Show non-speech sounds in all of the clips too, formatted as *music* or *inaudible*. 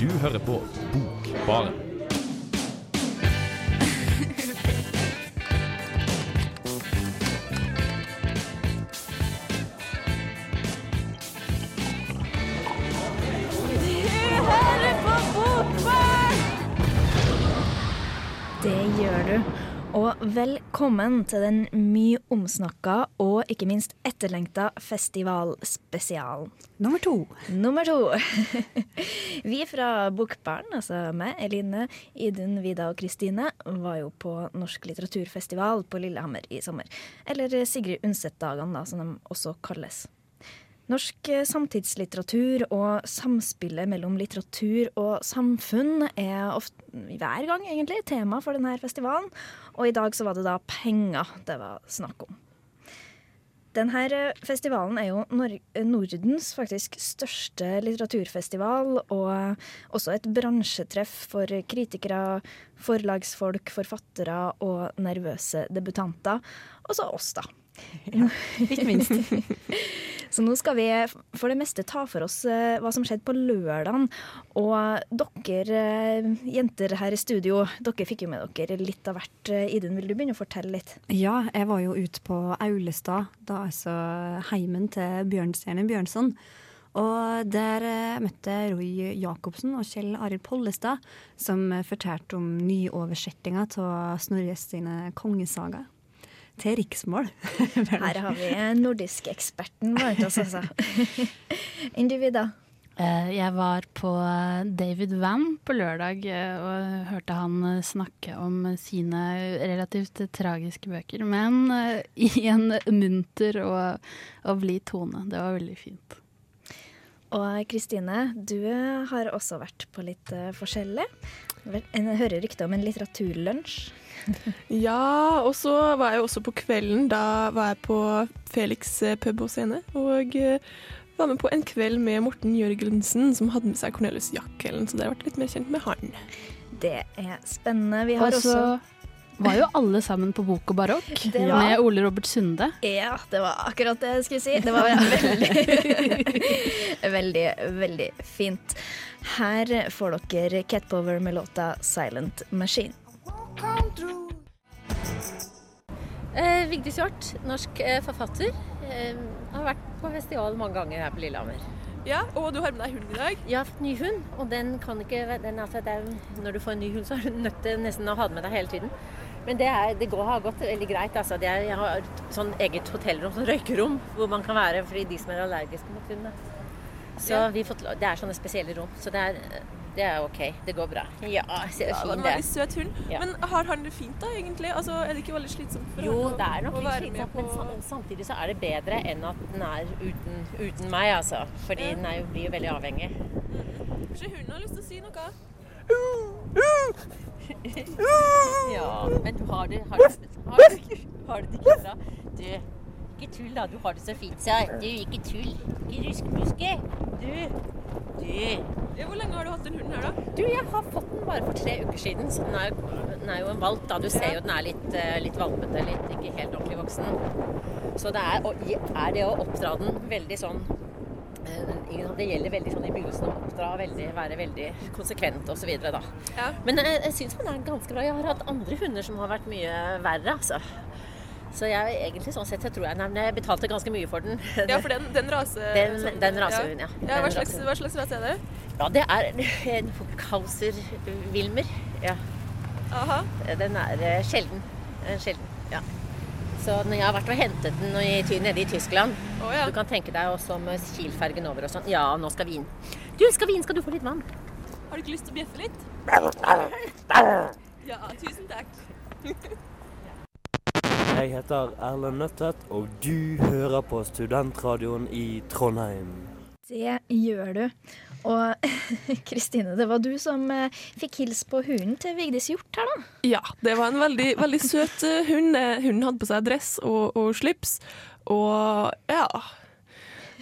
Du hører på Bokbaren. Det gjør du. Og velkommen til den mye omsnakka og ikke minst etterlengta festivalspesialen. Nummer to. Nummer to. *laughs* Vi fra Bokbarn, altså meg, Eline, Idun, Vida og Kristine, var jo på Norsk litteraturfestival på Lillehammer i sommer. Eller Sigrid Undset-dagene, da, som de også kalles. Norsk eh, samtidslitteratur og samspillet mellom litteratur og samfunn er ofte, hver gang egentlig tema for denne festivalen. Og i dag så var det da penger det var snakk om. Denne eh, festivalen er jo Nor Nordens faktisk største litteraturfestival, og også et bransjetreff for kritikere, forlagsfolk, forfattere og nervøse debutanter. Også oss, da. *laughs* Ikke minst. *laughs* Så nå skal vi for det meste ta for oss eh, hva som skjedde på lørdagen. Og dere eh, jenter her i studio, dere fikk jo med dere litt av hvert. Eh, Idun, vil du begynne å fortelle litt? Ja, jeg var jo ute på Aulestad, da altså heimen til Bjørnstjerne Bjørnson. Og der møtte jeg Roy Jacobsen og Kjell Arild Pollestad, som fortalte om nyoversettinga av Snorres sine kongesaga. Til riksmål. *laughs* Her har vi nordisk-eksperten blant oss, altså. *laughs* Enn du, Vida? Eh, Jeg var på eh, David Van på lørdag eh, og hørte han snakke om sine relativt tragiske bøker, men *laughs* i en munter og, og blid tone. Det var veldig fint. Og Kristine, du har også vært på litt forskjellig. Jeg hører rykte om en litteraturlunsj. *laughs* Ja, og så var jeg jo også på kvelden. Da var jeg på Felix eh, pub og scene. Og eh, var med på en kveld med Morten Jørgensen, som hadde med seg Cornelius Jakkelen. Så dere har vært litt mer kjent med han. Det er spennende. Vi har Og så også var jo alle sammen på Bok og barokk *laughs* var- med Ole Robert Sunde. Ja, det var akkurat det jeg skulle si. Det var veldig, *laughs* veldig, veldig fint. Her får dere Catpower med låta 'Silent Machine'. Eh, Vigdis Hjorth, norsk eh, forfatter. Eh, har vært på festival mange ganger her på Lillehammer. Ja, og du har med deg hund i dag. Fått ny hund, og den kan ikke den, altså, er, Når du får en ny hund, så er du nødt til nesten å ha den med deg hele tiden. Men det, er, det går, har gått veldig greit. Altså. Det er, jeg har sånn eget hotellrom, sånn røykerom, hvor man kan være fordi de som er allergiske mot hund. Så Ja. vi fått, det er sånne spesielle rom. Så det er, det er OK. Det går bra. Ja, så Ja, det var fin det. veldig søt hund. Ja. Men har han det fint, da, egentlig? Altså, Er det ikke veldig slitsomt for Jo, han det er nok litt slitsomt, på men samtidig så er det bedre enn at den er uten, uten meg, altså. Fordi Ja. den er jo, blir jo veldig avhengig. Kanskje hunden har lyst til å si noe? Ja, *laughs* men du har det, har det, har det, har det ikke bra. Du, ikke tull da, du har det så fint, sa. Du, ikke tull. Ikke ruskmuske. Du, du. Hvor lenge har du hatt den hunden her, da? Du, jeg har fått den bare for tre uker siden, så den er, den er jo en valp da. Du ser jo den er litt, eh, litt valpete, litt ikke helt ordentlig voksen. Så det er, og er det å oppdra den veldig sånn eh, det gjelder veldig sånn i begynnelsen å oppdra, veldig, være veldig konsekvent osv. Ja. Men jeg, jeg syns den er ganske bra. Jeg har hatt andre hunder som har vært mye verre, altså. Så jeg egentlig sånn sett, jeg tror jeg, nei, men jeg betalte ganske mye for den. Ja, for den, den rase... *laughs* Den, sånn- den rasehund, ja. Ja, hva slags, hva slags rase er det? Ja, det er en Hauser-Wilmer. Ja. Aha. Den er eh, sjelden. En sjelden, ja. Så når jeg har vært og hentet den i, nede i Tyskland oh, ja. Du kan tenke deg også med Kiel-fergen over og sånn. Ja, nå skal vi inn. Du, skal vi inn? Skal du få litt vann? Har du ikke lyst til å bjeffe litt? *laughs* Ja, tusen takk. *laughs* Jeg heter Erlend Nøttet, og du hører på Studentradioen i Trondheim. Det gjør du. Og *laughs* Kristine, det var du som eh, fikk hilse på hunden til Vigdis Hjort her, da. Ja, det var en veldig, veldig søt eh, hund. Eh, Hunden hadde på seg dress og, og slips, og ja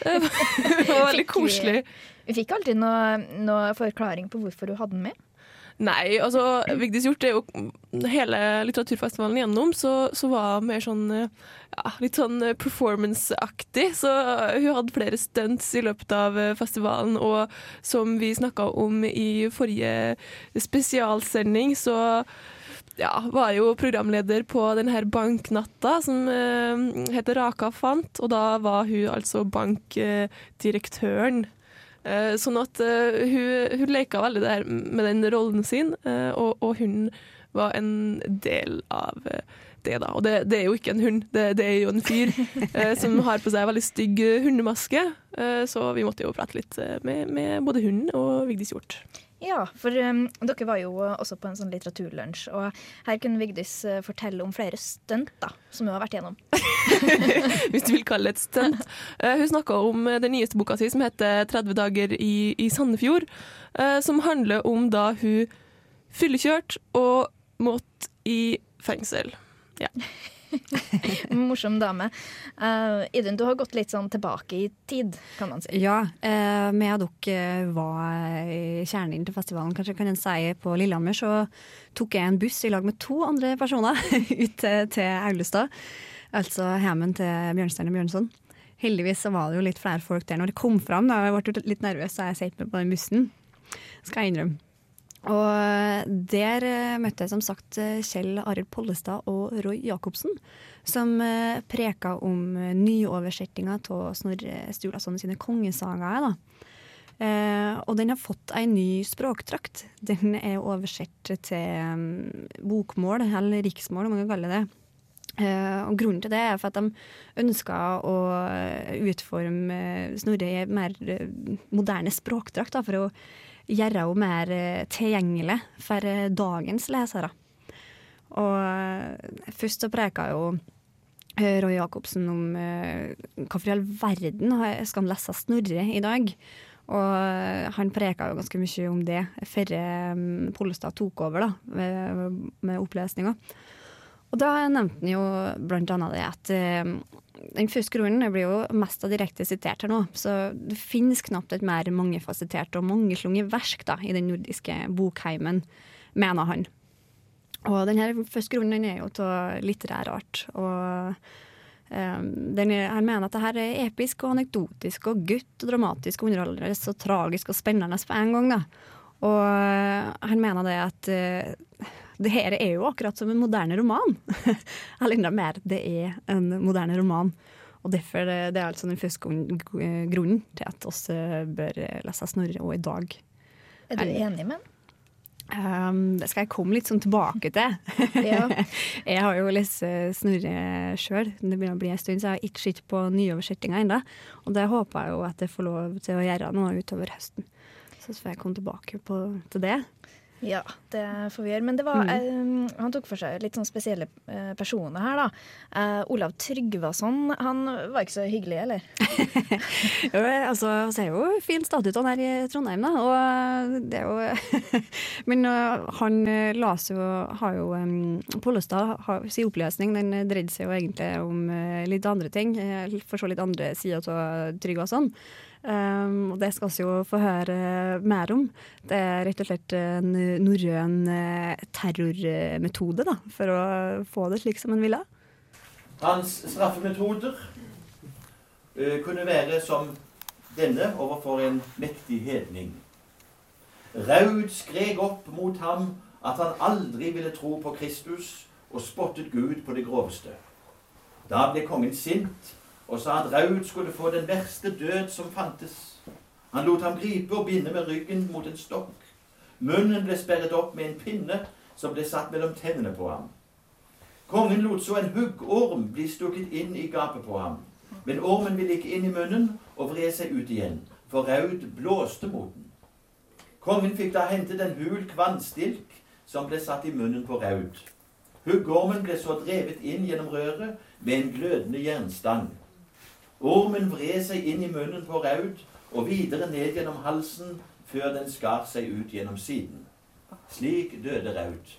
Det var, *laughs* veldig vi- koselig. Vi fikk aldri noe, noe forklaring på hvorfor du hadde den med. Nei, altså Vigdis Hjorth er jo hele litteraturfestivalen igjennom, så, så var hun mer sånn eh, ja, litt sånn eh, performance-aktig. Så hun hadde flere stunts i løpet av eh, festivalen, og som vi snakka om i forrige spesialsending, så ja, var jo programleder på denne banknatta som eh, heter Raka fant, og da var hun altså bankdirektøren. Eh, sånn at eh, hun, hun leka veldig der med den rollen sin, eh, og, og hun var en del av det, da. Og det, det er jo ikke en hund, det, det er jo en fyr *laughs* eh, som har på seg veldig stygg hundemaske. Eh, så vi måtte jo prate litt med, med både hunden og Vigdis Hjorth. Ja, for um, dere var jo også på en sånn litteraturlunsj, og her kunne Vigdis uh, fortelle om flere stunt da, som hun har vært gjennom. *laughs* hvis du vil kalle det et stunt. Uh, hun snakka om eh, den nyeste boka si som heter 30 dager i, i Sandefjord. uh, som handler om da hun fyllekjørt og måtte i fengsel. *laughs* Morsom dame. Uh, Idun, du har gått litt sånn tilbake i tid, kan man si. Ja, uh, med dere var kjernen inn til festivalen, kanskje kan en si, på Lillehammer, så tok jeg en buss i lag med to andre personer *laughs* ut til, Aulestad. Altså hjemmen til Bjørnstjerne Bjørnson. Heldigvis så var det jo litt flere folk der når det kom fram. Da. Jeg ble litt nervøs så jeg satt med på den bussen, skal jeg innrømme. Og der eh, møtte jeg som sagt eh, Kjell Arild Pollestad og Roy Jacobsen, som eh, preka om nyoversettinga av Snorre Sturlason sine kongesagaer. Eh, og den har fått ei ny språkdrakt. Den er oversett til mm, bokmål, eller riksmål, om man kan kalle det. Eh, og grunnen til det er for at de ønska å utforme Snorre i mer moderne språkdrakt, da, for å gjøre henne mer eh, tilgjengelig for eh, dagens lesere. Og eh, først så preka jo Roy Jacobsen om hvorfor i all verden skal han lese Snorre i dag. Og han preka jo ganske mye om det før Pollestad tok over da, med, med opplesninga. Og da nevnte han jo blant annet det at den første grunnen blir jo mest av direkte sitert her nå, så det finnes knapt et mer mangefasettert og mangeslunget verk da, i den nordiske bokheimen, mener han. Og denne første grunnen den er jo av litterær art. Og eh, er, han mener at det her er episk og anekdotisk og gutt og dramatisk og underholdende og tragisk og spennende på en gang. da. Og eh, han mener det at eh, det her er jo akkurat som en moderne roman. *laughs* Eller enda mer, det er en moderne roman. Og derfor det, det er altså den første grunnen til at oss eh, bør lese Snorre òg i dag. Er du enig med den? Um, det skal jeg komme litt sånn tilbake til. *laughs* Ja. *laughs* jeg har jo lest eh, Snorre sjøl. Det begynner å bli en stund, så jeg har ikke sett på nyoversettinga ennå. Og det håper jeg jo at jeg får lov til å gjøre nå utover høsten. Så får jeg komme tilbake på, til det. Ja, det får vi gjøre. Men det var, eh, han tok for seg litt sånn spesielle eh, personer her, da. Eh, Olav Tryggvason, han var ikke så hyggelig, eller? *laughs* Jo, altså, han ser jo fin han her i Trondheim, da. Og det er jo *laughs* Men uh, han uh, las jo Har jo um, Pollestad har, sin opplesning den dreide seg jo egentlig om uh, litt andre ting. Uh, for så litt andre sider av Tryggvason. Um, og det skal vi jo få høre mer om. Det er rett og slett en norrøn uh, terrormetode, da, for å få det slik som en ville. Hans straffemetoder uh, kunne være som denne overfor en mektig hedning. Raud skrek opp mot ham at han aldri ville tro på Kristus, og spottet Gud på det groveste. Da ble kongen sint og sa at Raud skulle få den verste død som fantes. Han lot ham gripe og binde med ryggen mot en stokk. Munnen ble sperret opp med en pinne som ble satt mellom tennene på ham. Kongen lot så en huggorm bli stukket inn i gapet på ham. Men ormen ville ikke inn i munnen og vred seg ut igjen, for Raud blåste mot den. Kongen fikk da hentet en hul kvannstilk som ble satt i munnen på Raud. Huggormen ble så drevet inn gjennom røret med en glødende jernstang. Ormen vred seg inn i munnen på Raud og videre ned gjennom halsen før den skar seg ut gjennom siden. Slik døde Raud.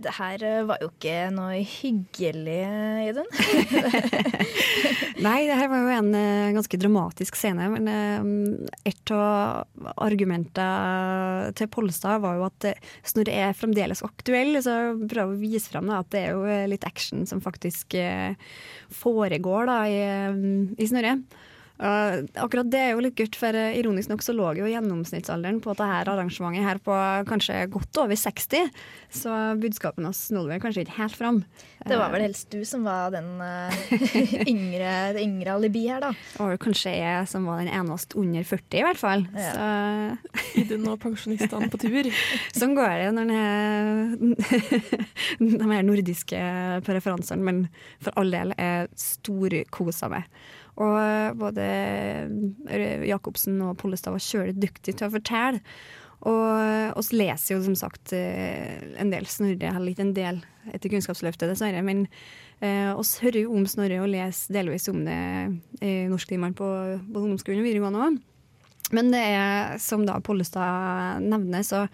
Det her eh, var jo ikke noe hyggelig, Idun. *laughs* *laughs* Nei, det her var jo en eh, ganske dramatisk scene. Men eh, et av argumentene til Pollestad var jo at eh, Snorre er fremdeles aktuell. Så prøver å vise frem at det er jo eh, litt action som faktisk eh, foregår da, i, eh, i Snorre. Og akkurat det er jo litt gutt, for eh, ironisk nok så lå jo gjennomsnittsalderen på dette arrangementet her på kanskje godt over 60, så budskapen hans nådde vel kanskje ikke helt fram. Det var vel helst du som var den eh, *laughs* yngre, det yngre alibi her, da. Og kanskje jeg som var den eneste under 40, i hvert fall. Ja. Så Idun og pensjonistene på tur. *laughs* sånn går det når det *laughs* de her nordiske preferansene, men for all del er storkosa med. Og både Jacobsen og Pollestad var kjølig dyktige til å fortelle. Og oss leser jo som sagt eh, en del Snorre, eller ikke en del etter Kunnskapsløftet, dessverre. Men eh, oss hører jo om Snorre og leser delvis om det i norsktimene på både ungdomsskolen og videregående òg. Men det er, som da Pollestad nevner, så,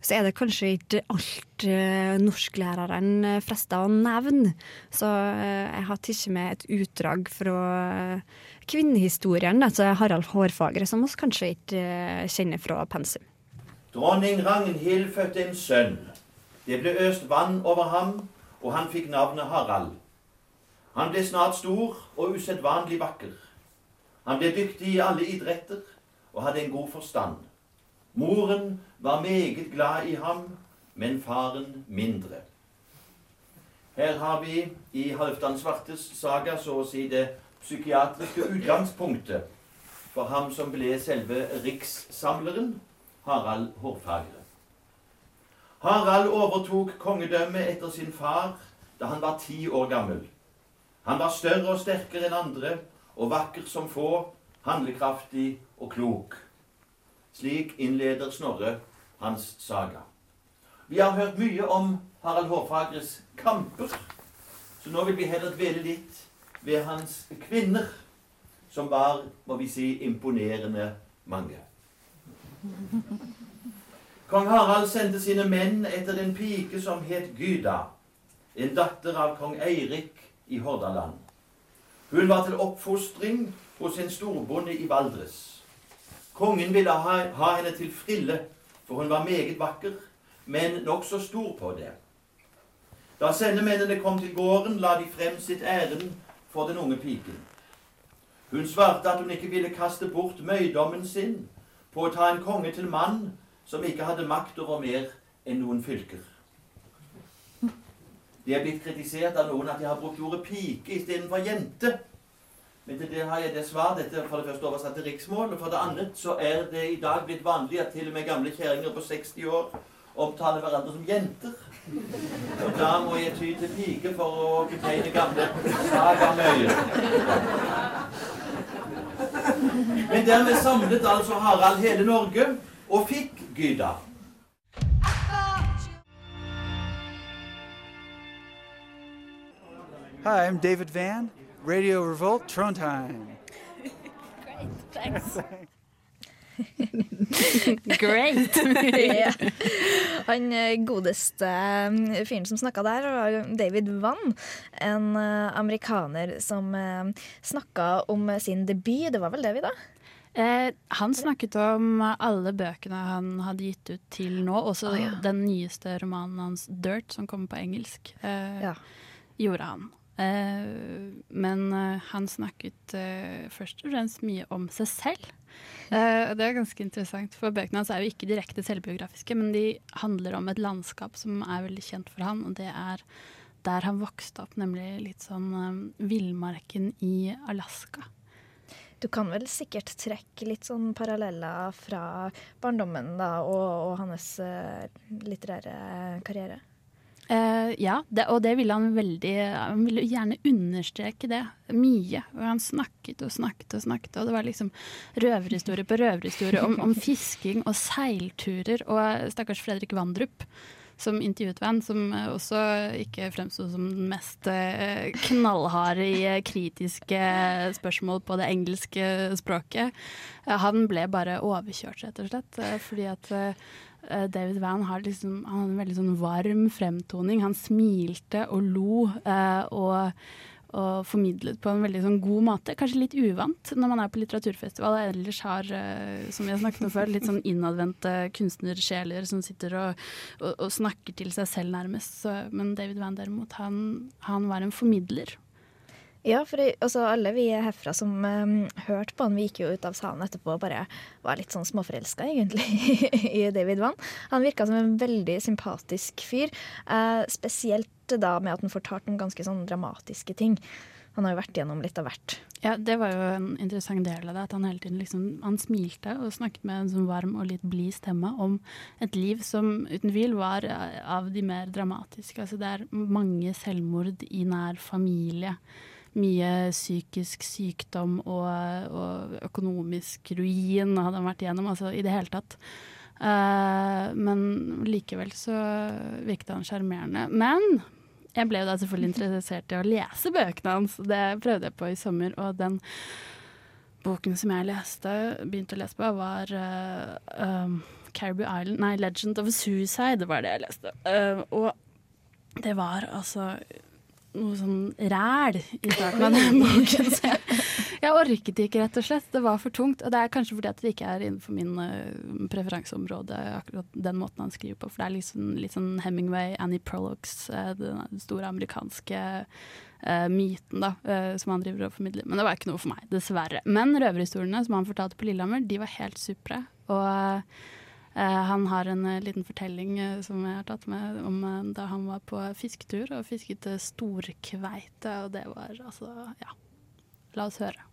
så er det kanskje ikke alt eh, norsklæreren eh, frister å nevne. Så eh, jeg har tatt med et utdrag fra eh, kvinnehistorien altså Harald Hårfagre, som vi kanskje ikke kjenner fra pensum. Dronning Ragnhild fødte en sønn. Det ble øst vann over ham, og han fikk navnet Harald. Han ble snart stor og usedvanlig vakker. Han ble dyktig i alle idretter og hadde en god forstand. Moren var meget glad i ham, men faren mindre. Her har vi i Halvdan Svartes saga så å si det psykiatriske utgangspunktet for ham som ble selve rikssamleren, Harald Hårfagre. Harald overtok kongedømmet etter sin far da han var ti år gammel. Han var større og sterkere enn andre, og vakker som få, handlekraftig og klok. Slik innleder Snorre hans saga. Vi har hørt mye om Harald Hårfagres kamper, så nå vil vi heller dvele litt ved hans kvinner, som var, må vi si, imponerende mange. Kong Harald sendte sine menn etter en pike som het Gyda, en datter av kong Eirik i Hordaland. Hun var til oppfostring hos en storbonde i Valdres. Kongen ville ha, ha henne til frille, for hun var meget vakker, men nokså stor på det. Da sendemennene kom til gården, la de frem sitt ærend for den unge piken. Hun svarte at hun ikke ville kaste bort møydommen sin på å ta en konge til mann som ikke hadde makt over mer enn noen fylker. Det er blitt kritisert av noen at de har brukt ordet pike istedenfor jente. Men til det har jeg det svar. Dette er for det første oversatt til riksmål. Og for det andre så er det i dag blitt vanlig at til og med gamle kjerringer på 60 år omtaler hverandre som jenter. Og da må jeg ty til pike for å betegne gamle sagamøyer. Men dermed samlet altså Harald hele Norge og fikk Gyda. Hi, I'm David Van, Radio Revolt, Trondheim. Great! thanks. *laughs* Great. *laughs* Han eh, godeste eh, fyren som snakka der, var David Wann. En eh, amerikaner som snakka om sin debut. Det var vel det, vi da? Eh, han snakket om alle bøkene han hadde gitt ut til nå, også Ah, ja. den nyeste romanen hans 'Dirt', som kommer på engelsk. Eh, Ja. Gjorde han. Eh, men eh, han snakket eh, først og fremst mye om seg selv. Det er ganske interessant, for bøkene hans er jo ikke direkte selvbiografiske, men de handler om et landskap som er veldig kjent for han, og det er der han vokste opp, nemlig litt sånn eh, villmarken i Alaska. Du kan vel sikkert trekke litt sånn paralleller fra barndommen da, og, og hans uh, litterære karriere. Eh, ja, det, og det ville han veldig Han ville gjerne understreke det mye. Og han snakket og snakket og snakket, og det var liksom røverhistorie på røverhistorie om, om fisking og seilturer. Og stakkars Fredrik Vandrup, som intervjuet Van, som også ikke fremsto som den mest eh, knallharde i eh, kritiske spørsmål på det engelske språket. Han ble bare overkjørt, rett og slett. Fordi at eh, David Van har liksom, han hadde en veldig sånn varm fremtoning. Han smilte og lo uh, og, og formidlet på en veldig sånn god måte. Kanskje litt uvant når man er på litteraturfestival og ellers har, uh, som vi har snakket om før, litt sånn innadvendte kunstnersjeler som sitter og, og, og snakker til seg selv nærmest. Så, men David Van derimot, han, han var en formidler. Ja, for altså, alle vi herfra som um, hørte på han, vi gikk jo ut av salen etterpå og bare var litt sånn småforelska, egentlig, *laughs* i David Vann. Han virka som en veldig sympatisk fyr. uh, spesielt da med at han fortalte om ganske sånn dramatiske ting. Han har jo vært gjennom litt av hvert. Ja, det var jo en interessant del av det. At han hele tiden liksom, han smilte og snakket med en sånn varm og litt blid stemme om et liv som uten tvil var eh, av de mer dramatiske. Altså det er mange selvmord i nær familie. Mye psykisk sykdom og, og økonomisk ruin hadde han vært igjennom. Altså i det hele tatt. Uh, men likevel så virket han sjarmerende. Men jeg ble jo da selvfølgelig *laughs* interessert i å lese bøkene hans. Det prøvde jeg på i sommer, og den boken som jeg leste, begynte å lese på, var uh, um, Caribou Island Nei, Legend of Suicide var det jeg leste. Uh, og det var altså noe sånn ræl i starten av *laughs* den boken. Så jeg, jeg orket ikke, rett og slett. Det var for tungt. Og det er kanskje fordi at det ikke er innenfor min uh, preferanseområde, akkurat den måten han skriver på. For det er liksom, litt sånn Hemingway, Annie Prolox, uh, den store amerikanske uh, myten da, som han driver og formidler. Men det var ikke noe for meg, dessverre. Men røverhistoriene som han fortalte på Lillehammer, de var helt supre. Og han har en uh, liten fortelling uh, som jeg har tatt med om da han var på fisketur og fisket storkveite, og det var altså Ja. La oss høre.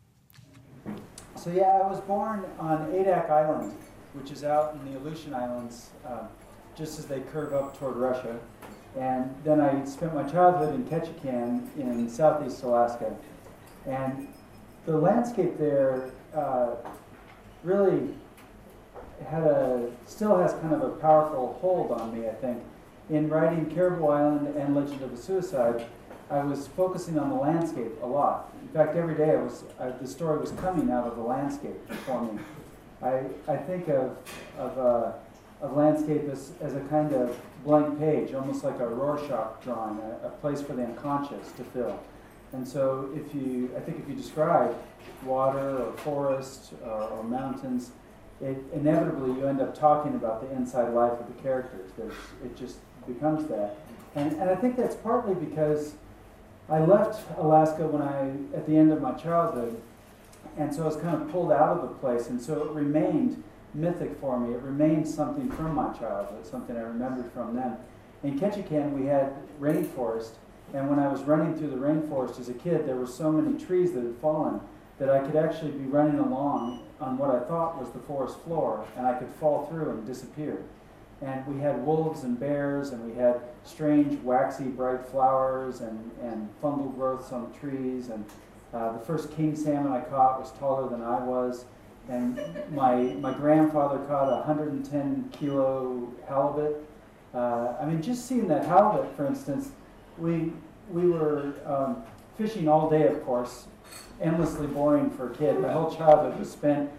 So yeah, I was born on Adak Island, which is out in the Aleutian Islands, uh, just as they curve up toward Russia. And then I spent my childhood in Ketchikan in southeast Alaska. And the landscape there uh, really had a still has kind of a powerful hold on me. I think in writing Caribou Island and Legend of a Suicide, I was focusing on the landscape a lot. In fact, every day I was I, the story was coming out of the landscape for me. I, I think of of, uh, of landscape as, as a kind of blank page, almost like a Rorschach drawing, a, a place for the unconscious to fill. And so, if you, I think if you describe water or forest or, or mountains, it inevitably you end up talking about the inside life of the characters. There's, it just becomes that, and and I think that's partly because I left Alaska when I at the end of my childhood, and so I was kind of pulled out of the place, and so it remained mythic for me. It remained something from my childhood, something I remembered from then. In Ketchikan, we had rainforest, and when I was running through the rainforest as a kid, there were so many trees that had fallen that I could actually be running along on what I thought was the forest floor, and I could fall through and disappear. And we had wolves and bears, and we had strange, waxy, bright flowers and, and fungal growths on the trees. And uh, the first king salmon I caught was taller than I was. And my, my grandfather caught a 110 kilo halibut. Uh, I mean, just seeing that halibut, for instance, we, we were um, fishing all day, of course, endlessly boring for a kid. My whole childhood was spent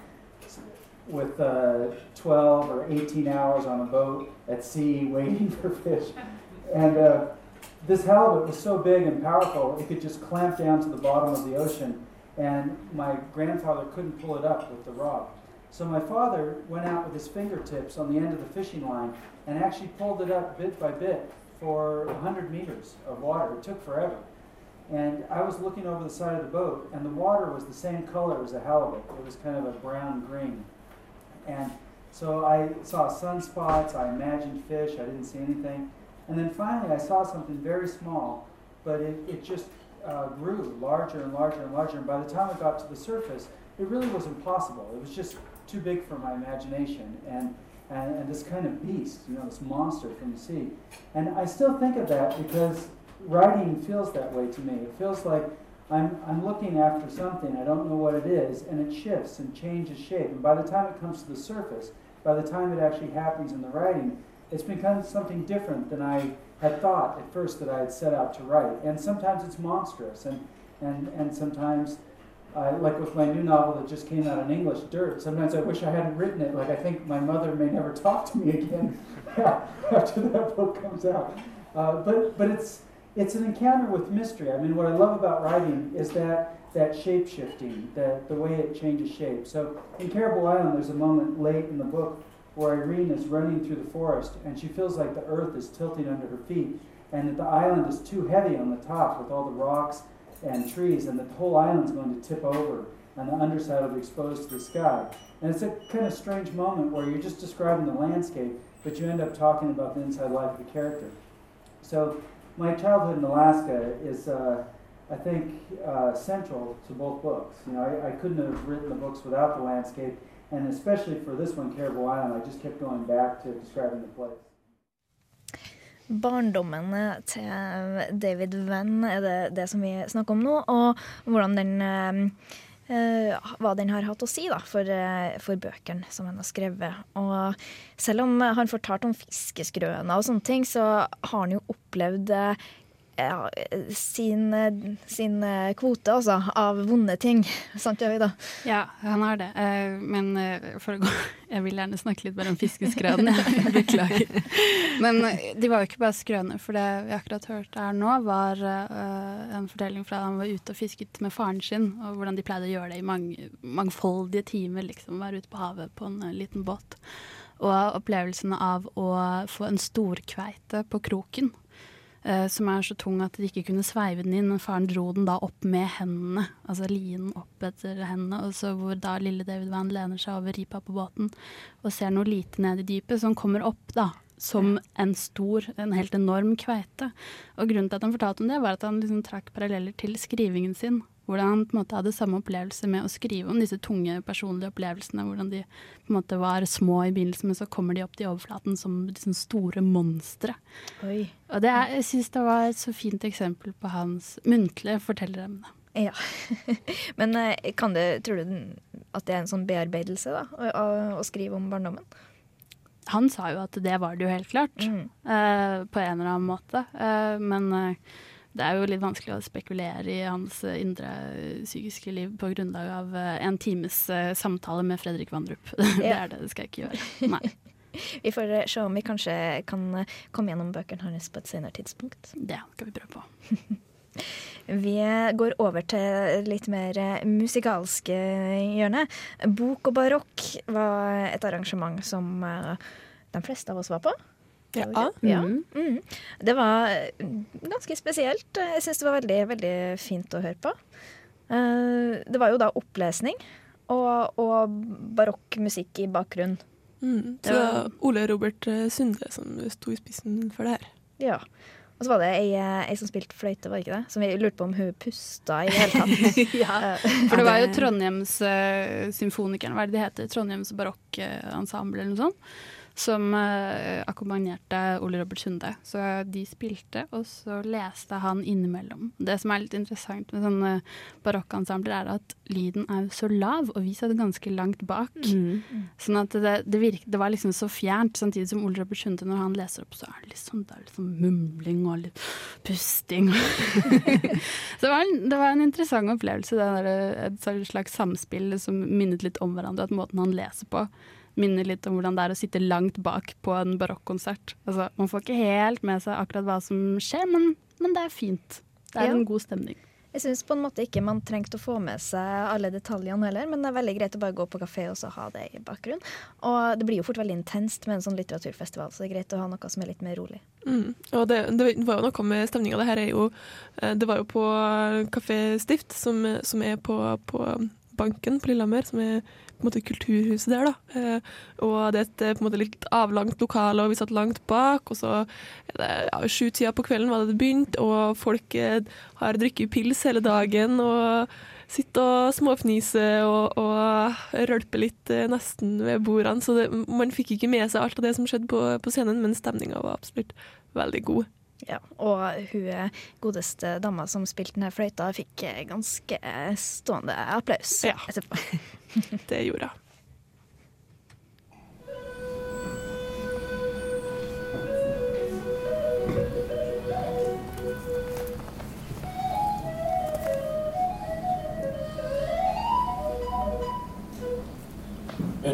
with uh, 12 or 18 hours on a boat at sea *laughs* waiting for fish. And uh, this halibut was so big and powerful, it could just clamp down to the bottom of the ocean, and my grandfather couldn't pull it up with the rod. So my father went out with his fingertips on the end of the fishing line and actually pulled it up bit by bit for 100 meters of water. It took forever. And I was looking over the side of the boat, and the water was the same color as a halibut. It was kind of a brown green. And so I saw sunspots, I imagined fish, I didn't see anything. And then finally I saw something very small, but it, it just uh, grew larger and larger and larger. And by the time it got to the surface, it really was impossible. It was just too big for my imagination. And, and, and this kind of beast, you know, this monster from the sea. And I still think of that because writing feels that way to me. It feels like I'm, I'm looking after something, I don't know what it is, and it shifts and changes shape. And by the time it comes to the surface, by the time it actually happens in the writing, it's become something different than I had thought at first that I had set out to write. And sometimes it's monstrous, and, and, and sometimes like with my new novel that just came out in English, Dirt, sometimes I wish I hadn't written it. Like I think my mother may never *laughs* talk to me again *laughs* after that book comes out. Uh, but but it's it's an encounter with mystery. I mean, what I love about writing is that that shape shifting, the the way it changes shape. So in Caribou Island, there's a moment late in the book where Irene is running through the forest and she feels like the earth is tilting under her feet, and that the island is too heavy on the top with all the rocks and trees, and the whole island's going to tip over, and the underside will be exposed to the sky. And it's a kind of strange moment where you're just describing the landscape, but you end up talking about the inside life of the character. So, my childhood in Alaska is, uh, I think, uh, central to both books. You know, I, I couldn't have written the books without the landscape, and especially for this one, Caribou Island, I just kept going back to describing the place. Barndommen til David Venn er det, det som vi snakker om nå, og hvordan den eh, hva den har hatt å si da, for, eh, for bøkene som han har skrevet. Og selv om han fortalte om fiskeskrøna og sånne ting, så har han jo opplevd eh, ja, sin, sin kvote altså, av vonde ting. *laughs* Sant, Jøvida? Ja, han har det. Eh, men eh, for å gå *laughs* Jeg vil gjerne snakke litt mer om fiskeskrøden. *laughs* Beklager. Men eh, de var jo ikke bare skrøner, for det vi akkurat hørte her nå, var en fortelling fra han var ute og fisket med faren sin, og hvordan de pleide å gjøre det i mange, mangfoldige timer, liksom. Være ute på havet på en liten båt. Og opplevelsen av å få en storkveite på kroken eh, som er så tung at de ikke kunne sveive den inn. Men faren dro den da opp med hendene, altså linen opp etter hendene. Og så hvor da lille David Van lener seg over ripa på båten og ser noe lite ned i dypet, som kommer opp da. Som en stor, en helt enorm kveite. Og grunnen til at han fortalte om det, var at han liksom trakk paralleller til skrivingen sin. Hvordan han på en måte hadde samme opplevelse med å skrive om disse tunge personlige opplevelsene. Hvordan de på en måte var små i begynnelsen, men så kommer de opp til overflaten som liksom store monstre. Og det er, jeg syns det var et så fint eksempel på hans muntlige fortelleremne. Ja. *laughs* Men eh, kan det, tror du at det er en sånn bearbeidelse, da? Å, å, skrive om barndommen? Han sa jo at det var det jo helt klart, Mm. uh, på en eller annen måte. Uh, men eh, det er jo litt vanskelig å spekulere i hans eh, indre eh, psykiske liv på grunnlag av eh, en times samtale med Fredrik Vandrup. *laughs* det er det, det skal jeg ikke gjøre. Nei. *laughs* Vi får se om vi kanskje kan komme gjennom bøkene hans på et senere tidspunkt. Det skal vi prøve på. *laughs* Vi går over til litt mer musikalske hjørne. Bok og barokk var et arrangement som de fleste av oss var på. Ja. Ja. Mhm. Mm. Det var eh, ganske spesielt. Jeg syns det var veldig, veldig fint å høre på. Eh, Det var jo da opplesning og, og barokkmusikk i bakgrunnen. Mm. Så det var Ole Robert eh, Sunde som sto i spissen for det her. Ja. Og så var det ei, ei som spilte fløyte, var det ikke det? Som vi lurte på om hun pusta i det hele tatt. *laughs* ja. For det var jo Trondheims uh, Symfonikerne, hva er det de heter? Trondheims barokkensemble eller noe sånt. Som uh, akkompagnerte Ole Robert Sunde. Så de spilte, og så leste han innimellom. Det som er litt interessant med sånne barokkensembler, er at lyden er så lav, og vi satt ganske langt bak. Mm. Sånn at det, det, virk, det var liksom så fjernt, samtidig som Ole Robert Sunde, når han leser opp, så er det liksom, det er liksom mumling og litt pusting. *laughs* så det var, en, det var en interessant opplevelse, det der, et slags samspill som minnet litt om hverandre, at måten han leser på minner litt om hvordan det er å sitte langt bak på en barokkonsert. Altså, man får ikke helt med seg akkurat hva som skjer, men, men det er fint. Det er Ja. en god stemning. Jeg syns på en måte ikke man trengte å få med seg alle detaljene heller, men det er veldig greit å bare gå på kafé og så ha det i bakgrunnen. Og det blir jo fort veldig intenst med en sånn litteraturfestival, så det er greit å ha noe som er litt mer rolig. Mm. Og det, det var jo noe med stemninga. Det her er jo eh, Det var jo på Kafé Stift, som, som er på, på Banken på Lillehammer, som er måte kulturhuset der, da. Eh, og det er et eh, måte litt avlangt lokale, og vi satt langt bak. Og så ja, sju-tida på kvelden var det det begynte, og folk eh, har drukket pils hele dagen. og Sitter og småfniser og, og rølper litt nesten ved bordene. Så det, man fikk ikke med seg alt av det som skjedde på, på scenen, men stemninga var absolutt veldig god. Ja, og hun godeste dama som spilte denne fløyta, fikk ganske stående applaus Ja. etterpå. *laughs* *laughs* Det gjorde hun.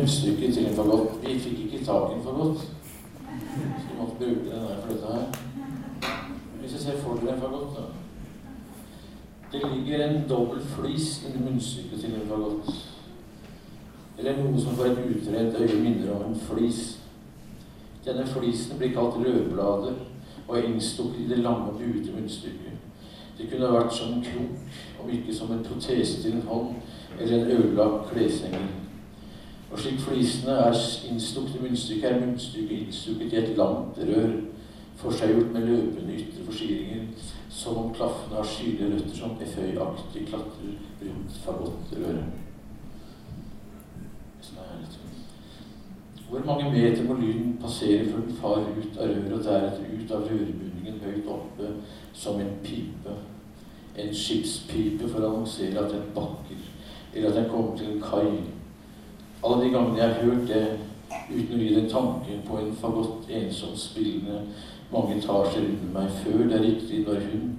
munnstykket til en fagott. Vi fikk ikke tak i en fagott, så vi måtte bruke den der fløyta her. Hvis jeg ser for dere en fagott, da. Det ligger en dobbel flis inni munnstykket til en fagott. Eller noe som for et utrent øye minner om en flis. Denne flisen blir kalt rødbladet og er innstukket i det lange, buete munnstykket. Det kunne vært som en krok, om ikke som en protese til en hånd eller en ødelagt kleshenger. Og slik flisene er innstukket i munnstykket, er munnstykket innstukket i et langt rør, forseggjort med løpende ytre forsyninger, som om klaffene har skylige røtter som eføyaktig klatrer rundt fagottrøret. Sånn. Hvor mange meter må lyden passere før den farer ut av røret og deretter ut av rørbunningen høyt oppe som en pipe? En skipspipe for å annonsere at den bakker, eller at den kommer til en kai. Alle de gangene jeg har hørt det uten å gi en tanke på en fagott ensomt spillende mange etasjer under meg før det er riktig når hun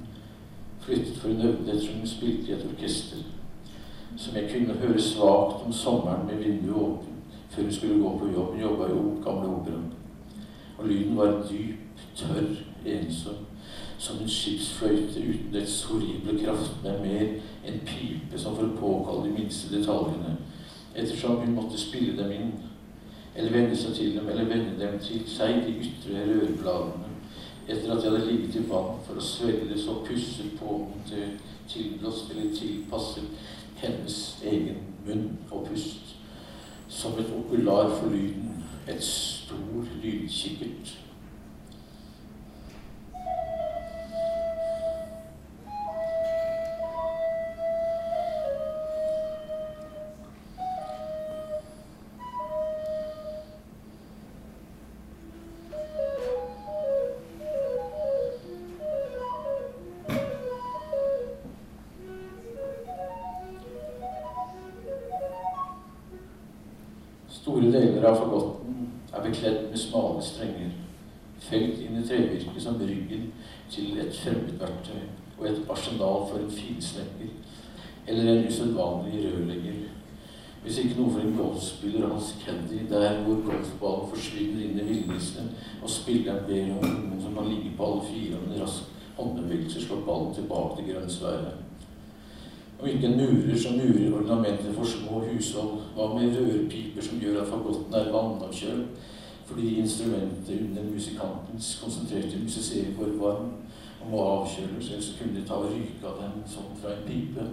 flyttet for hun øvde ettersom hun spilte i et orkester, som jeg kunne høre svakt om sommeren med vinduet åpent før hun skulle gå på jobb. Hun jobba i gamle operaen. Og lyden var dyp, tørr, ensom, som en skipsfløyte uten dets horrible kraft, med mer en pipe som for å påkalle de minste detaljene, ettersom hun måtte spille dem inn, eller vende seg til dem, eller vende dem til seg, de ytre rørbladene, etter at jeg hadde ligget i vann for å svelge det så pusset på til tilblåst eller tilpasset hennes egen munn og pust som et okular for lyden, et stor lydkikkert. Til et fremmedverktøy og et arsenal for en finsnekker eller en usedvanlig rørlegger. Hvis ikke noe for en golfspiller og hans caddy der hvor golfballen forsvinner inn i villniset, og spilleren ber om noen som kan ligge på alle fire med en rask håndbevegelse slår ballen tilbake til grønnsværet. Om ikke murer som murer ornamenter for små hushold, hva med rørpiper som gjør at fagotten er vannavkjølt fordi instrumentet under musikantens konsentrerte musisering var varm og må avkjøles, ellers kunne de ta og ryke av den som fra en pipe.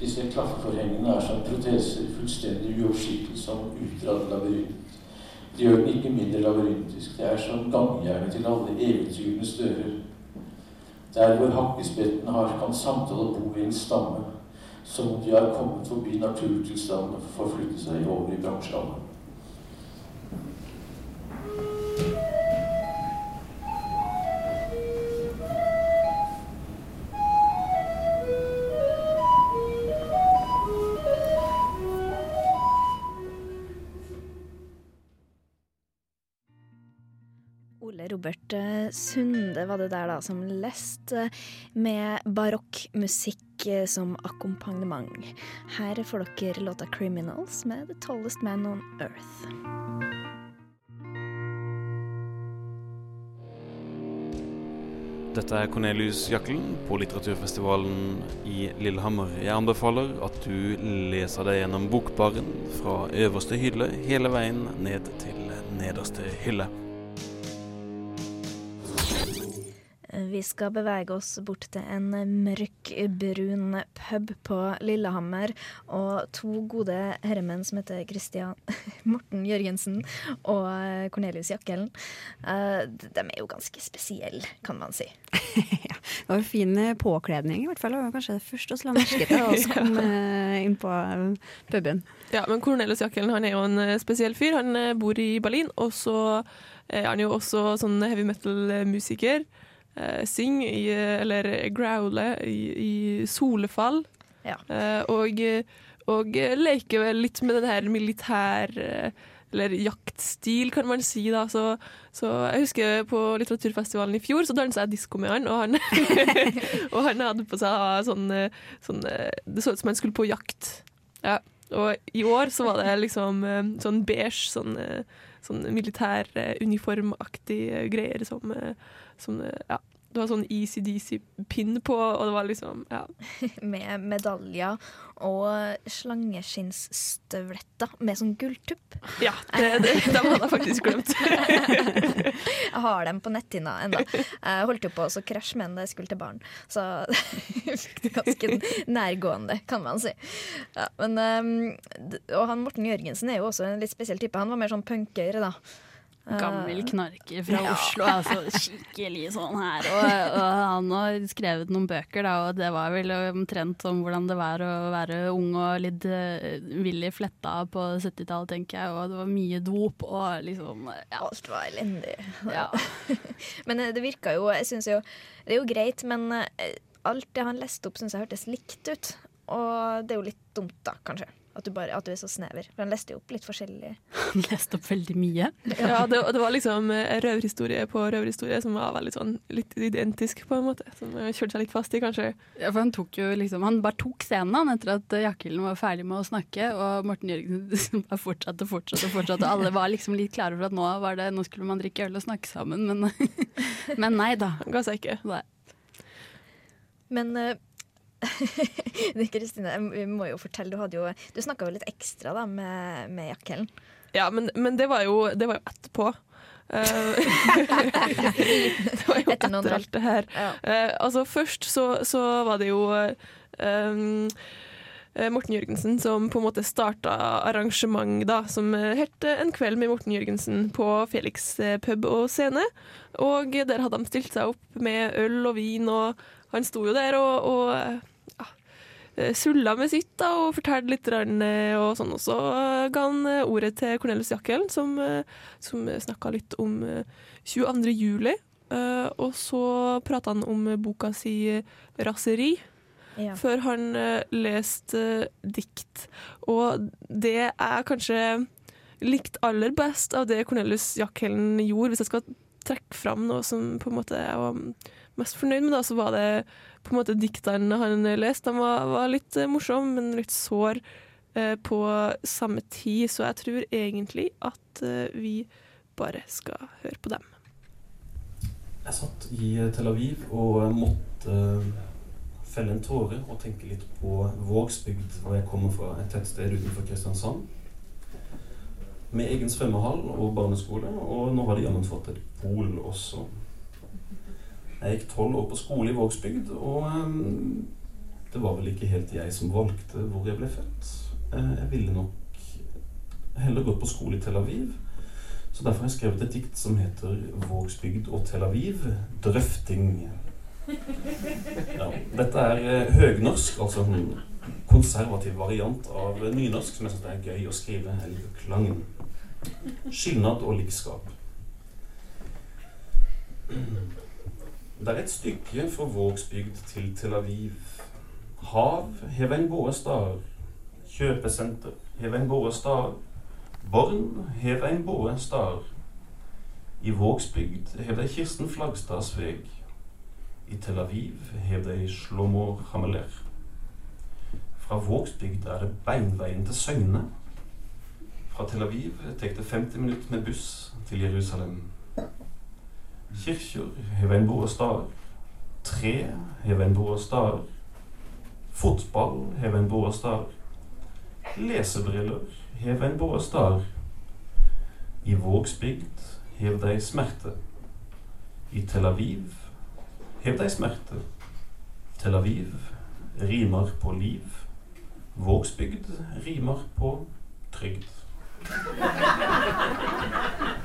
Disse klaffeforhengene er som proteser, fullstendig uoversiktlig som utdratt labyrint. De gjør den ikke mindre labyrintisk. Det er som gangjernet til alle eventyrenes dører. Der hvor hakkespetten har, kan samtale bo i en stamme, som om de har kommet forbi naturtilstanden og forflyttet seg over i bransjelandet. Sunde var det der da som leste med barokkmusikk musikk som akkompagnement. Her får dere låta 'Criminals' med 'The Tallest Man on Earth'. Dette er Cornelius Jakkelen på litteraturfestivalen i Lillehammer. Jeg anbefaler at du leser deg gjennom bokbaren fra øverste hylle hele veien ned til nederste hylle. Vi skal bevege oss bort til en mørkbrun pub på Lillehammer. Og to gode herremenn som heter Christian *laughs* Morten Jørgensen og Cornelius Jakkelen. Eh, De er jo ganske spesielle, kan man si. *laughs* Det var jo fin påkledning, i hvert fall. Det var kanskje det første vi la merke til da *laughs* vi kom eh, inn på eh, puben. Ja, men Cornelius Jakkelen han er jo en spesiell fyr. Han bor i Berlin, og så er han jo også sånn heavy metal-musiker. Eh, synge i, eller growle i, i solefall. Ja. Uh, og, og leke litt med den her militær... eh, Eller jaktstil, kan man si. da. Så, så Jeg husker på litteraturfestivalen i fjor, så dansa jeg disko med han. Og han, *laughs* og han hadde på seg sånn, sånn Det så ut som han skulle på jakt. Ja. Og i år så var det liksom sånn beige, sånn, sånn militær uniformaktig eh, greier som, som eh, Ja. Det var sånn ECDC-pinn på, og det var liksom Ja. *laughs* Med medaljer og slangeskinnsstøvletter med sånn gulltupp. Ja, det, det, dem hadde jeg faktisk glemt. *laughs* Jeg har dem på netthinna ennå. Jeg holdt jo på å krasje med den da jeg skulle til baren, så *laughs* ganske nærgående, kan man si. Ja, men, um, og han Morten Jørgensen er jo også en litt spesiell type. Han var mer sånn punkere da. Gammel Eh, knarker fra Ja. Oslo, altså skikkelig sånn her. Og, og han har skrevet noen bøker, da, og det var vel omtrent om hvordan det var å være ung og litt villig vill fletta på 70-tallet, tenker jeg. Og det var mye dop og liksom ja. Alt var elendig. Ja. *laughs* Men eh, det virka jo Jeg syns jo Det er jo greit, men eh, alt det han leste opp, syns jeg hørtes likt ut. Og det er jo litt dumt, da, kanskje. At du, bare, at du er så snever. For han leste jo opp litt forskjellig. Han leste opp veldig mye. Ja, det, det var liksom eh, røverhistorie på røverhistorie som var veldig sånn litt identisk, på en måte. Som kjørte seg litt fast i, kanskje. Ja, for han tok jo liksom Han bare tok scenen han, etter at Jakkelen var ferdig med å snakke, og Morten Jørgensen *laughs* bare fortsatte og fortsatte, og fortsatte. Alle var liksom litt klare for at nå, var det, nå skulle man drikke øl og snakke sammen, men, *laughs* men nei da. Han ga seg ikke. Nei. Men eh, *laughs* det, Kristine, vi må jo fortelle, du hadde jo Du snakka jo litt ekstra da med, med Jakkelen. Ja, men, men det var jo, det var jo etterpå. Eh, *laughs* *laughs* det var jo Etter etter alt det her. Ja. Uh, altså Først så, så var det jo eh, Morten Jørgensen som på en måte starta arrangement da, som het En kveld med Morten Jørgensen på Felix pub og scene. Og der hadde de stilt seg opp med øl og vin, og han sto jo der og, og sulla med sitt da, og fortalte litt eh, og sånn. Og så eh, ga han eh, ordet til Cornelius Jackelen, som, eh, som snakka litt om eh, 22. juli. Eh, og så prata han om boka si eh, 'Raseri', Ja. før han eh, leste eh, dikt. Og det er kanskje likt aller best av det Cornelius Jakkelen gjorde. Hvis jeg skal trekke fram noe som på en måte jeg var mest fornøyd med, da, så var det på en måte diktene han leste. De var, var litt eh, morsomme, men litt sår eh, på samme tid. Så jeg tror egentlig at eh, vi bare skal høre på dem. Jeg satt i Tel Aviv og måtte felle en tåre og tenke litt på Vågsbygd, hvor jeg kommer fra, et tettsted utenfor Kristiansand. Med egen svømmehall og barneskole, og nå har de jammen et pol også. Jeg gikk tolv år på skole i Vågsbygd, og ehm, det var vel ikke helt jeg som valgte hvor jeg ble født. Eh, jeg ville nok heller gått på skole i Tel Aviv. Så derfor har jeg skrevet et dikt som heter 'Vågsbygd og Tel Aviv drøfting'. Ja, dette er eh, høgnorsk, altså en konservativ variant av nynorsk, som jeg syns er gøy å skrive. Jeg liker klangen. Skilnad og likskap. Det er et stykke fra Vågsbygd til Tel Aviv. Hav hev en båestad. Kjøpesenter hev en båestad. Born hev en båestad. I Vågsbygd hev de Kirsten Flagstads veg. I Tel Aviv hev de Shlomo Hameler. Fra Vågsbygd er det beinveien til Søgne. Fra Tel Aviv tek det 50 minutter med buss til Jerusalem. Kirkjur hev ein båe stad. Tre hev ein båe stad. Fotball hev ein båe stad. Lesebriller hev ein båe stad. I Vågsbygd hev de smerte. I Tel Aviv hev de smerte. Tel Aviv rimer på liv. Vågsbygd rimer på trygd. *laughs*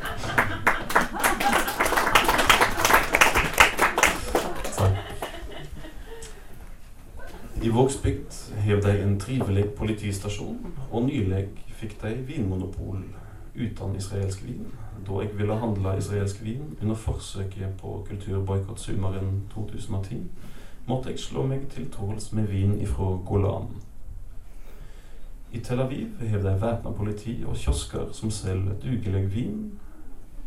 I Vågsbygd hev de en trivelig politistasjon, og nylig fikk de vinmonopol uten israelsk vin, da jeg ville handle israelsk vin under forsøket på kulturboikott sommeren 2010, måtte jeg slå meg til tåls med vin ifra Golan. I Tel Aviv har de væpna politi og kiosker som selger dugelig vin.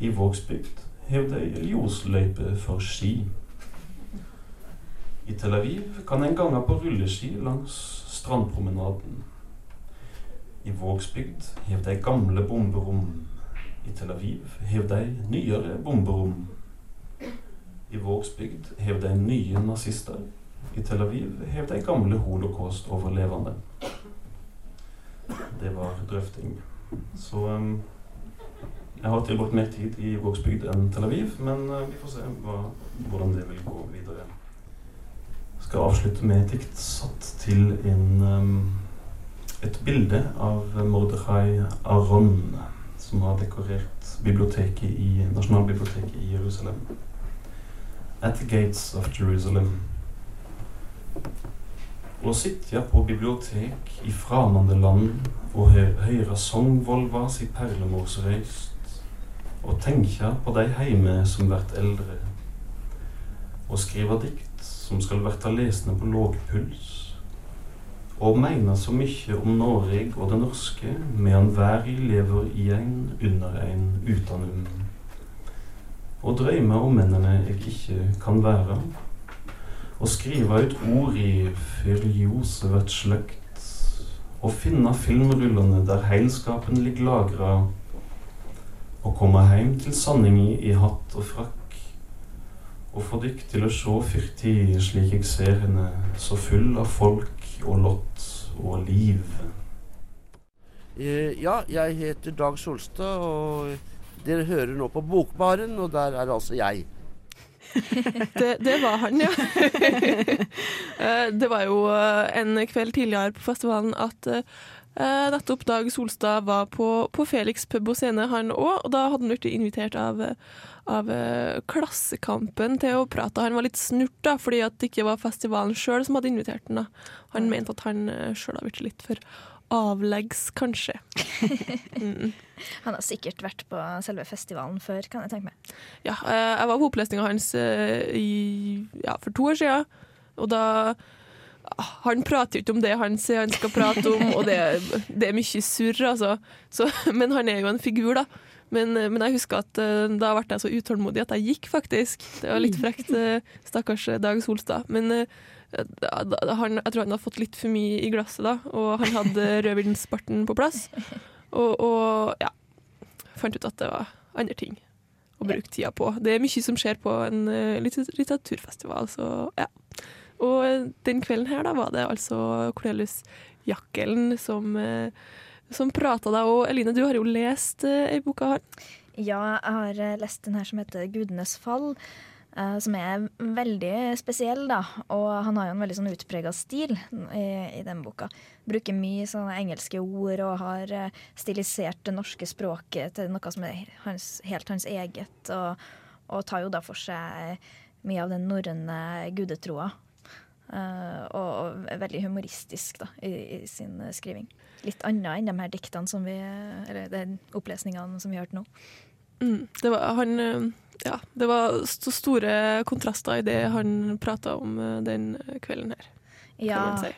I Vågsbygd har de ljosløype for ski. I Tel Aviv kan en gange på rulleski langs strandpromenaden. I Vågsbygd hev de gamle bomberom. I Tel Aviv hev de nyere bomberom. I Vågsbygd hev de nye nazister. I Tel Aviv hev de gamle holocaust-overlevende. Det var drøfting. Så um, jeg har tilbrakt mer tid i Vågsbygd enn Tel Aviv, men uh, vi får se hva, hvordan det vil gå videre. Jeg skal avslutte med et dikt satt til en, um, et bilde av Mordechai Aron, som har dekorert biblioteket i Nasjonalbiblioteket i Jerusalem. At the gates of Jerusalem. Å sitte på bibliotek i framande land og hø sangvolva si perlemors røyst, og tenker på de heime som vert eldre, og skriver dikt som skal verta lesne på låg puls, og meina så mykje om Noreg og det norske medan verda lever i ein under ein utanum, og drøyme om mennene eg ikkje kan være, og skrive ut ord i før vert sløkt, og finne filmrullene der heilskapen ligg lagra, og komme heim til sanninga i hatt og frakk, og få dykk til å sjå fyrtid slik eg ser henne, så full av folk og lott og liv. Eh, ja, jeg heter Dag Solstad, og dere hører nå på Bokbaren, og der er altså jeg. *laughs* det, det, var han, ja. *laughs* Eh, det var jo eh, en kveld tidligere på festivalen at nettopp Dag Solstad var på, på Felix pub og scene, han òg. Og da hadde han blitt invitert av, av Klassekampen til å prate. Han var litt snurt, da, fordi at det ikke var festivalen sjøl som hadde invitert han. Da. Han mente at han sjøl hadde blitt litt for avleggs, kanskje. *laughs* mm. Han har sikkert vært på selve festivalen før, kan jeg tenke meg. Ja, jeg var på opplesninga hans i, ja, for to år siden, og da han prater jo ikke om det han sier han skal prate om, og det, det er mye surr, altså. Så, men han er jo en figur, da. Men, men jeg husker at da ble jeg så utålmodig at jeg gikk, faktisk. Det var litt frekt, stakkars Dag Solstad. Men han, jeg tror han hadde fått litt for mye i glasset da, og han hadde *laughs* rødvinsbarten på plass. Og, og, ja, fant ut at det var andre ting å bruke tida på. Det er mye som skjer på en litteraturfestival, så ja. Og den kvelden her da var det altså Cornelius Jakkelen som, uh, som prata da. Og Eline, du har jo lest uh, ei bok av han? Ja, jeg har lest den her som heter 'Gudenes fall'. Som er veldig spesiell, da. Og han har jo en veldig sånn utprega stil i, i den boka. Bruker mye sånne engelske ord og har stilisert det norske språket til noe som er hans, helt hans eget. Og, og, tar jo da for seg mye av den norrøne gudetroa. Uh, og, veldig humoristisk da, i, i, sin skriving. Litt annet enn de her diktene som vi Eller de opplesningene som vi har hørt nå. Mm, det var han ja, det var så store kontraster i det han prata om eh, den kvelden her. Ja, si.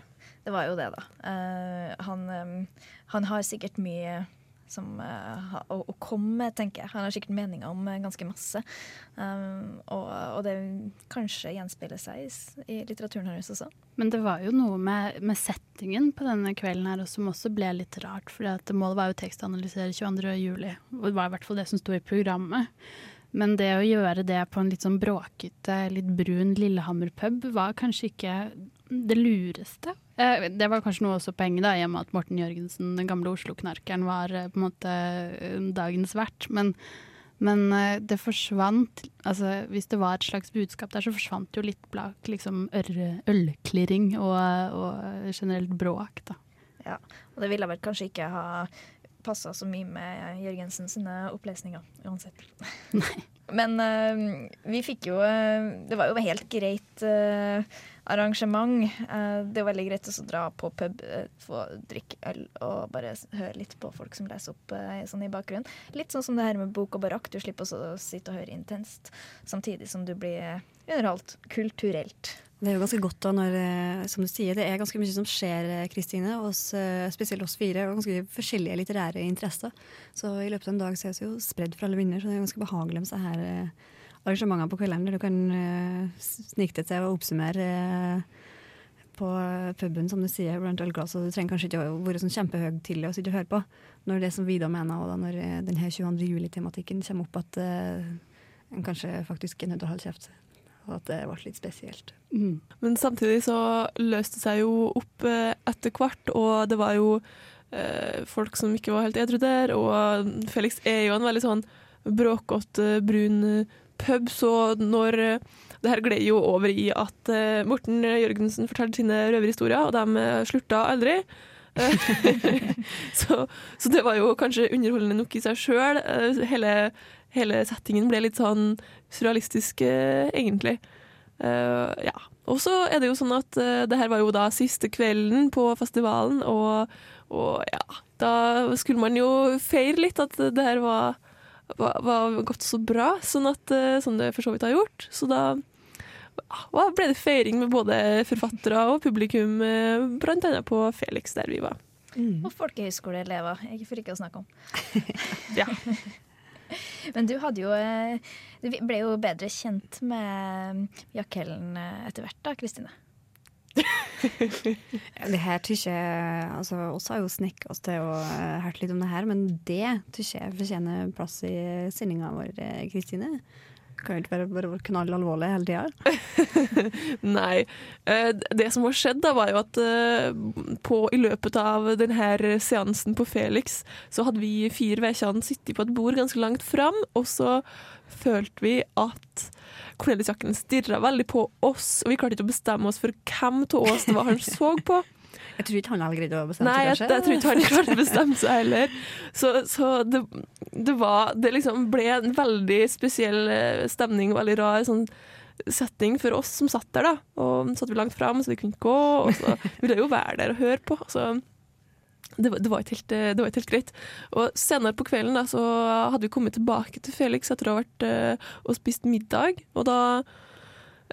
det var jo det, da. Uh, han, um, han, har sikkert mye som, uh, å, å, komme tenker jeg. Han har sikkert meninger om uh, ganske masse. Um, og, og, det kanskje gjenspeiler seg i, i, litteraturen hennes også. Men det var jo noe med, med settingen på denne kvelden her som også ble litt rart. For målet var jo tekstanalysere 22.07. Det var i hvert fall det som sto i programmet. Men det å gjøre det på en litt sånn bråkete, litt brun Lillehammer-pub var kanskje ikke det lureste. Eh, det var kanskje noe også poenget, da, i og med at Morten Jørgensen, den gamle Oslo-knarkeren, var eh, på en måte eh, dagens vert. Men, men det forsvant altså Hvis det var et slags budskap der, så forsvant jo litt bak liksom ølklirring og, og generelt bråk, da. Ja, og det ville vel kanskje ikke ha passa så mye med Jørgensen sine opplesninger, uansett. *laughs* Nei. Men uh, vi fikk jo Det var jo helt greit uh, arrangement. det er veldig greit å dra på pub, få drikke øl og bare høre litt på folk som leser opp sånn i bakgrunnen. Litt sånn som det her med bok og barakk. Du slipper å sitte og høre intenst, samtidig som du blir underholdt kulturelt. Det er jo ganske godt da når, eh, som du sier, det er ganske mye som skjer, eh, Kristine. Oss, spesielt oss fire, og ganske forskjellige litterære interesser. Så i løpet av en dag så er vi jo spredd for alle vinder, så det er ganske behagelig med seg her arrangementer på kalenderen. du kan snike deg til å oppsummere på puben, som du sier, blant ølglass, og du trenger kanskje ikke å være sånn til å sitte og høre på. Når det som Vidar mener, og da når eh, denne 22. juli-tematikken kommer opp, at uh, en kanskje faktisk er nødt til å holde kjeft. Og at det ble litt spesielt. Mm. Men samtidig så løste det seg jo opp etter hvert, og det var jo eh, folk som ikke var helt edru der, og Felix er jo en veldig sånn bråkete, brun pub, så når eh, det her gled jo over i at eh, Morten Jørgensen fortalte sine røverhistorier, og de eh, slutta aldri. *laughs* så, så det var jo kanskje underholdende nok i seg sjøl. Hele, hele settingen ble litt sånn surrealistisk, egentlig. Uh, ja. Og så er det jo sånn at uh, det her var jo da siste kvelden på festivalen, og, og ja Da skulle man jo feire litt at det her var, var, var gått så bra, sånn at, eh, som det for så vidt har gjort. Så da ble det feiring med både forfattere og publikum, eh, blant annet på Felix, der vi var. Og folkehøyskoleelever, Jeg får ikke å snakke om. *laughs* Ja. *laughs* Men du hadde jo eh, Du ble jo bedre kjent med Jakkellen eh, etter hvert, da, Kristine? *laughs* Det her tykker jeg altså, oss har jo snekket oss til å uh, hørt litt om det her, men det tykker jeg fortjener plass i sendinga vår, eh, Kristine. Kan jo ikke bare bare være knall alvorlig hele tida. *laughs* Nei. Eh, Det som har skjedd, da, var jo at eh, på, i løpet av denne seansen på Felix, så hadde vi fire vekkene sittet på et bord ganske langt fram, og så følte vi at Cornelis Jakkelen stirra veldig på oss, og vi klarte ikke å bestemme oss for hvem av oss det var han *laughs* så på. Jeg tror ikke han hadde greid å bestemme Nei, jeg, seg, jeg tror ikke han klarte å bestemme seg heller. Så, så det, det var Det liksom ble en veldig spesiell eh, stemning, veldig rar sånn setting for oss som satt der, da. Og satt vi langt fram, så vi kunne gå, og så ville jeg jo være der og høre på. Så det, var- det, var helt, eh, det var ikke helt greit. Og senere på kvelden da, så hadde vi kommet tilbake til Felix etter å ha vært eh, og spist middag, og da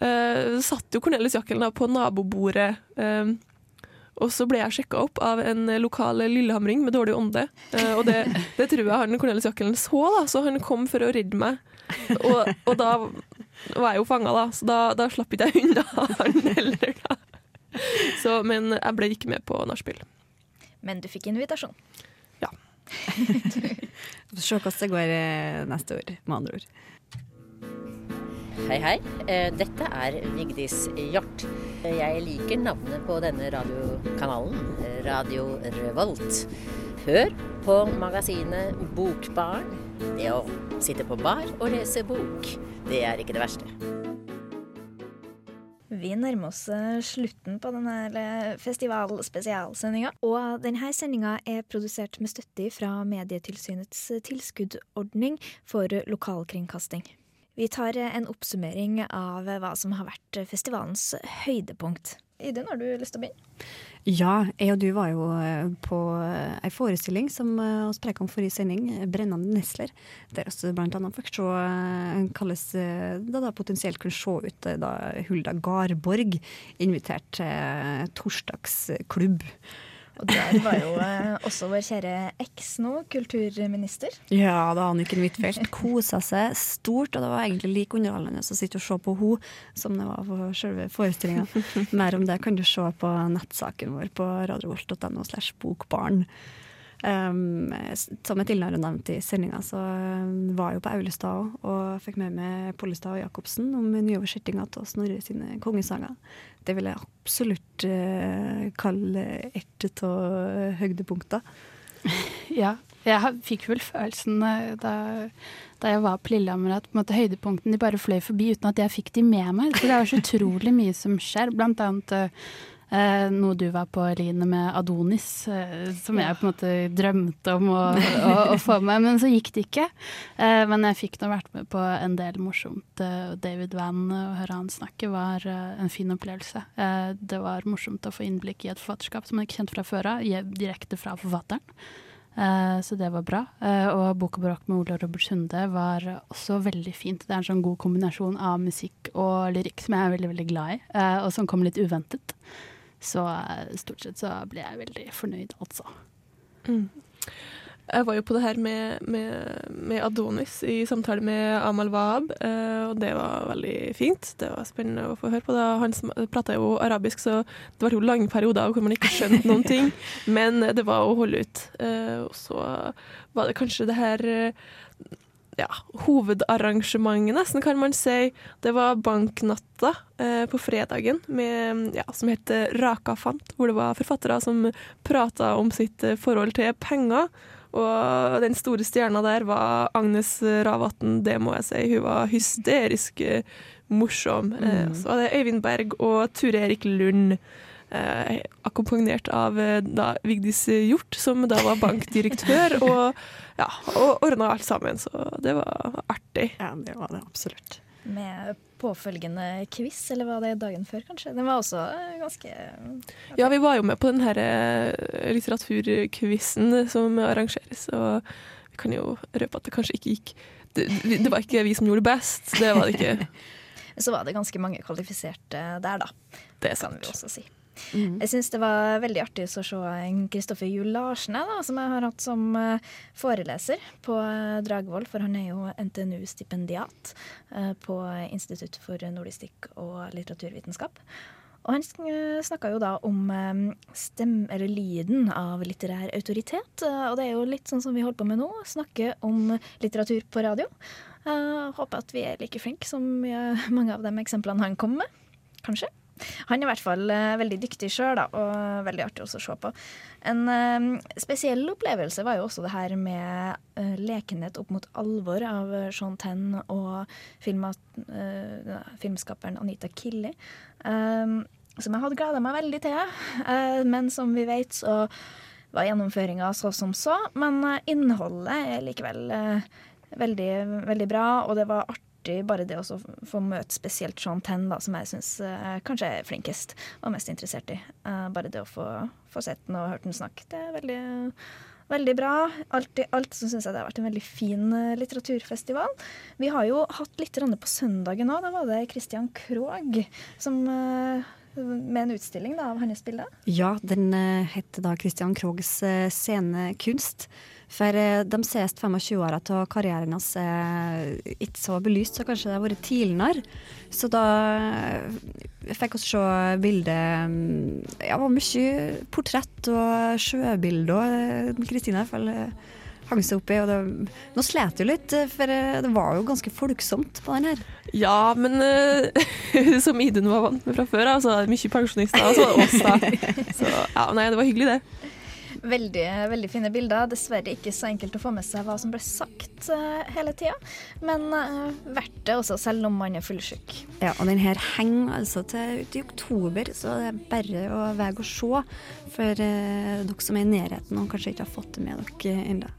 eh, satt jo Cornelis Jakkelen på nabobordet. eh, og så ble jeg sjekka opp av en lokal lillehamring med dårlig ånde. Eh, og det, det tror jeg han Cornelis Jakkelen så, da, så han kom for å redde meg. Og, og da var jeg jo fanga, da, så da, da slapp ikke jeg unna han heller. Da. Så, men jeg ble ikke med på nachspiel. Men du fikk invitasjon. Ja. *laughs* Se hvordan det går eh, neste år, med andre ord. Hei, hei. Eh, Dette er Vigdis Hjort. Jeg liker navnet på denne radiokanalen, Radio Revolt. Hør på magasinet Bokbarn. Det å sitte på bar og lese bok, det er ikke det verste. Vi nærmer oss eh, slutten på denne festivalspesialsendinga. Og denne sendinga er produsert med støtte fra Medietilsynets tilskuddordning for lokalkringkasting. Vi tar eh, en oppsummering av hva som har vært festivalens høydepunkt. Idun, har du lyst til å begynne? Ja, jeg og du var jo eh, på eh, ei forestilling som eh, vi preka om forrige sending, 'Brennende nesler'. Der vi annet fikk se eh, hvordan det da potensielt kunne se ut eh, da Hulda Garborg invitert til torsdagsklubb. Og der var jo eh, også vår kjære eks nå, kulturminister. Ja, da Anniken Huitfeldt kosa seg stort, og det var egentlig like underholdende å sitte og se på henne som det var på selve forestillinga. Mer om det kan du se på nettsaken vår på radiovolt.no slash bokbarn. Um, som jeg tidligere har nevnt i sendinga, så um, var jeg jo på Aulestad òg, og fikk med meg Pollestad og Jacobsen om nyoversettinga av Snorre sine kongesanger. Det vil jeg absolutt uh, kalle et av høydepunktene. *laughs* Ja. Jeg fikk vel følelsen eh, da, da jeg var på Lillehammer at på måte, høydepunktene de bare fløy forbi uten at jeg fikk de med meg. For det er så utrolig mye som skjer. Blant annet eh, noe du var på, Line, med Adonis, eh, som jeg på en måte drømte om å, *laughs* å, å få med, men så gikk det ikke. Eh, men jeg fikk nå vært med på en del morsomt. Eh, David Van, å høre han snakke, var eh, en fin opplevelse. Eh, det var morsomt å få innblikk i et forfatterskap som jeg ikke kjente fra før av, direkte fra forfatteren. Eh, så det var bra. Eh, og Bok og bråk med Ole og Robert Sunde var også veldig fint. Det er en sånn god kombinasjon av musikk og lyrikk som jeg er veldig veldig glad i, eh, og som kom litt uventet. Så eh, stort sett så ble jeg veldig fornøyd, altså. Mm. jeg var jo på det her med, med, med Adonis i samtale med Amal Wahab, eh, og det var veldig fint. Det var spennende å få høre på. Da. Han prata jo arabisk, så det var jo lange perioder hvor man ikke skjønte noen ting. *laughs* Men det var å holde ut. Eh, og så var det kanskje det her ja, hovedarrangementet, nesten, kan man si. Det var Banknatta eh, på fredagen med, ja, som het Raka fant, hvor det var forfattere som prata om sitt eh, forhold til penger. Og den store stjerna der var Agnes Ravatn, det må jeg si. Hun var hysterisk morsom. morsom. Eh, mm. Så var det Øyvind Berg og Ture Erik Lund. Eh, akkompagnert av eh, da, Vigdis Hjort, som da var bankdirektør, og, ja, og ordna alt sammen. Så det var artig. Ja, det var det absolutt. Med påfølgende quiz, eller var det dagen før, kanskje? Den var også eh, ganske Ja, vi var jo med på den her litteraturquizen som arrangeres, og vi kan jo røpe at det kanskje ikke gikk det, det var ikke vi som gjorde det best, det var det ikke. *laughs* Så var det ganske mange kvalifiserte der, da. Det kan vi også si. Mm. Jeg syns det var veldig artig å se Kristoffer Juel Larsen, som jeg har hatt som eh, foreleser på eh, Dragvoll. For han er jo NTNU-stipendiat eh, på Institutt for nordistikk og litteraturvitenskap. Og han snakka jo da om stem, eller lyden av litterær autoritet. Og det er jo litt sånn som vi holder på med nå, snakke om litteratur på radio. Uh, håper at vi er like flinke som mange av de eksemplene han kom med. Kanskje. Han er i hvert fall uh, veldig dyktig sjøl, og veldig artig også å se på. En uh, spesiell opplevelse var jo også det her med uh, lekenhet opp mot alvor av Sean Tenn og filmskaperen Anita Killi. som jeg hadde gleda meg veldig til, men som vi vet, så var gjennomføringa så som så. Men innholdet er likevel veldig, veldig bra, og det var artig artig bare det å få møte spesielt Sean Tenn, da, som jeg syns uh, kanskje er flinkest og mest interessert i. Uh, bare det å få, få sett den og hørt den snakke, det er veldig, veldig bra. Alt i alt så syns jeg det har vært en veldig fin uh, litteraturfestival. Vi har jo hatt litt på søndagen òg. Da var det Christian Krogh som med en utstilling da, av hans bilder? Ja, den heter da Christian Kroghs scenekunst. For eh, de siste 25 åra av karrieren hans er ikke så belyst, så kanskje det har vært tidligere. Så da jeg fikk vi se bilder mm, Ja, det var mye portrett og sjøbilder. Eh, Kristine hang seg opp i. Og det, nå slet jo litt, for eh, det var jo ganske folksomt på den her. Ja, men uh, *laughs* som Idun var vant med fra før, så det mye pensjonister, og så oss, *laughs* da. Så ja, nei, det var hyggelig, det. Veldig, veldig fine bilder. Dessverre ikke så enkelt å få med seg hva som ble sagt uh, hele tida. Men uh, verdt det også, selv om man er fullsjuk. Ja, og den her henger altså til ut i oktober, så det er bare å veie å se for uh, dere som er i nærheten og kanskje ikke har fått det med dere ennå.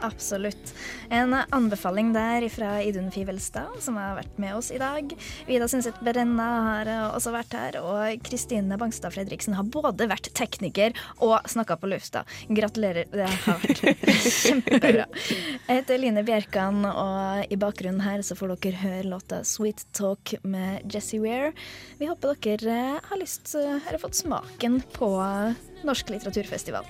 Absolutt. En anbefaling der fra Idun Fivelstad, som har vært med oss i dag. Vida Sundset Berenna har også vært her, og Kristine Bangstad Fredriksen har både vært tekniker og snakka på lufta. Gratulerer, det har vært *laughs* kjempebra. Jeg heter Line Bjerkan, og i bakgrunnen her så får dere høre låta 'Sweet Talk' med Jesse Ware. Vi håper dere har lyst, eller fått smaken på Norsk litteraturfestival.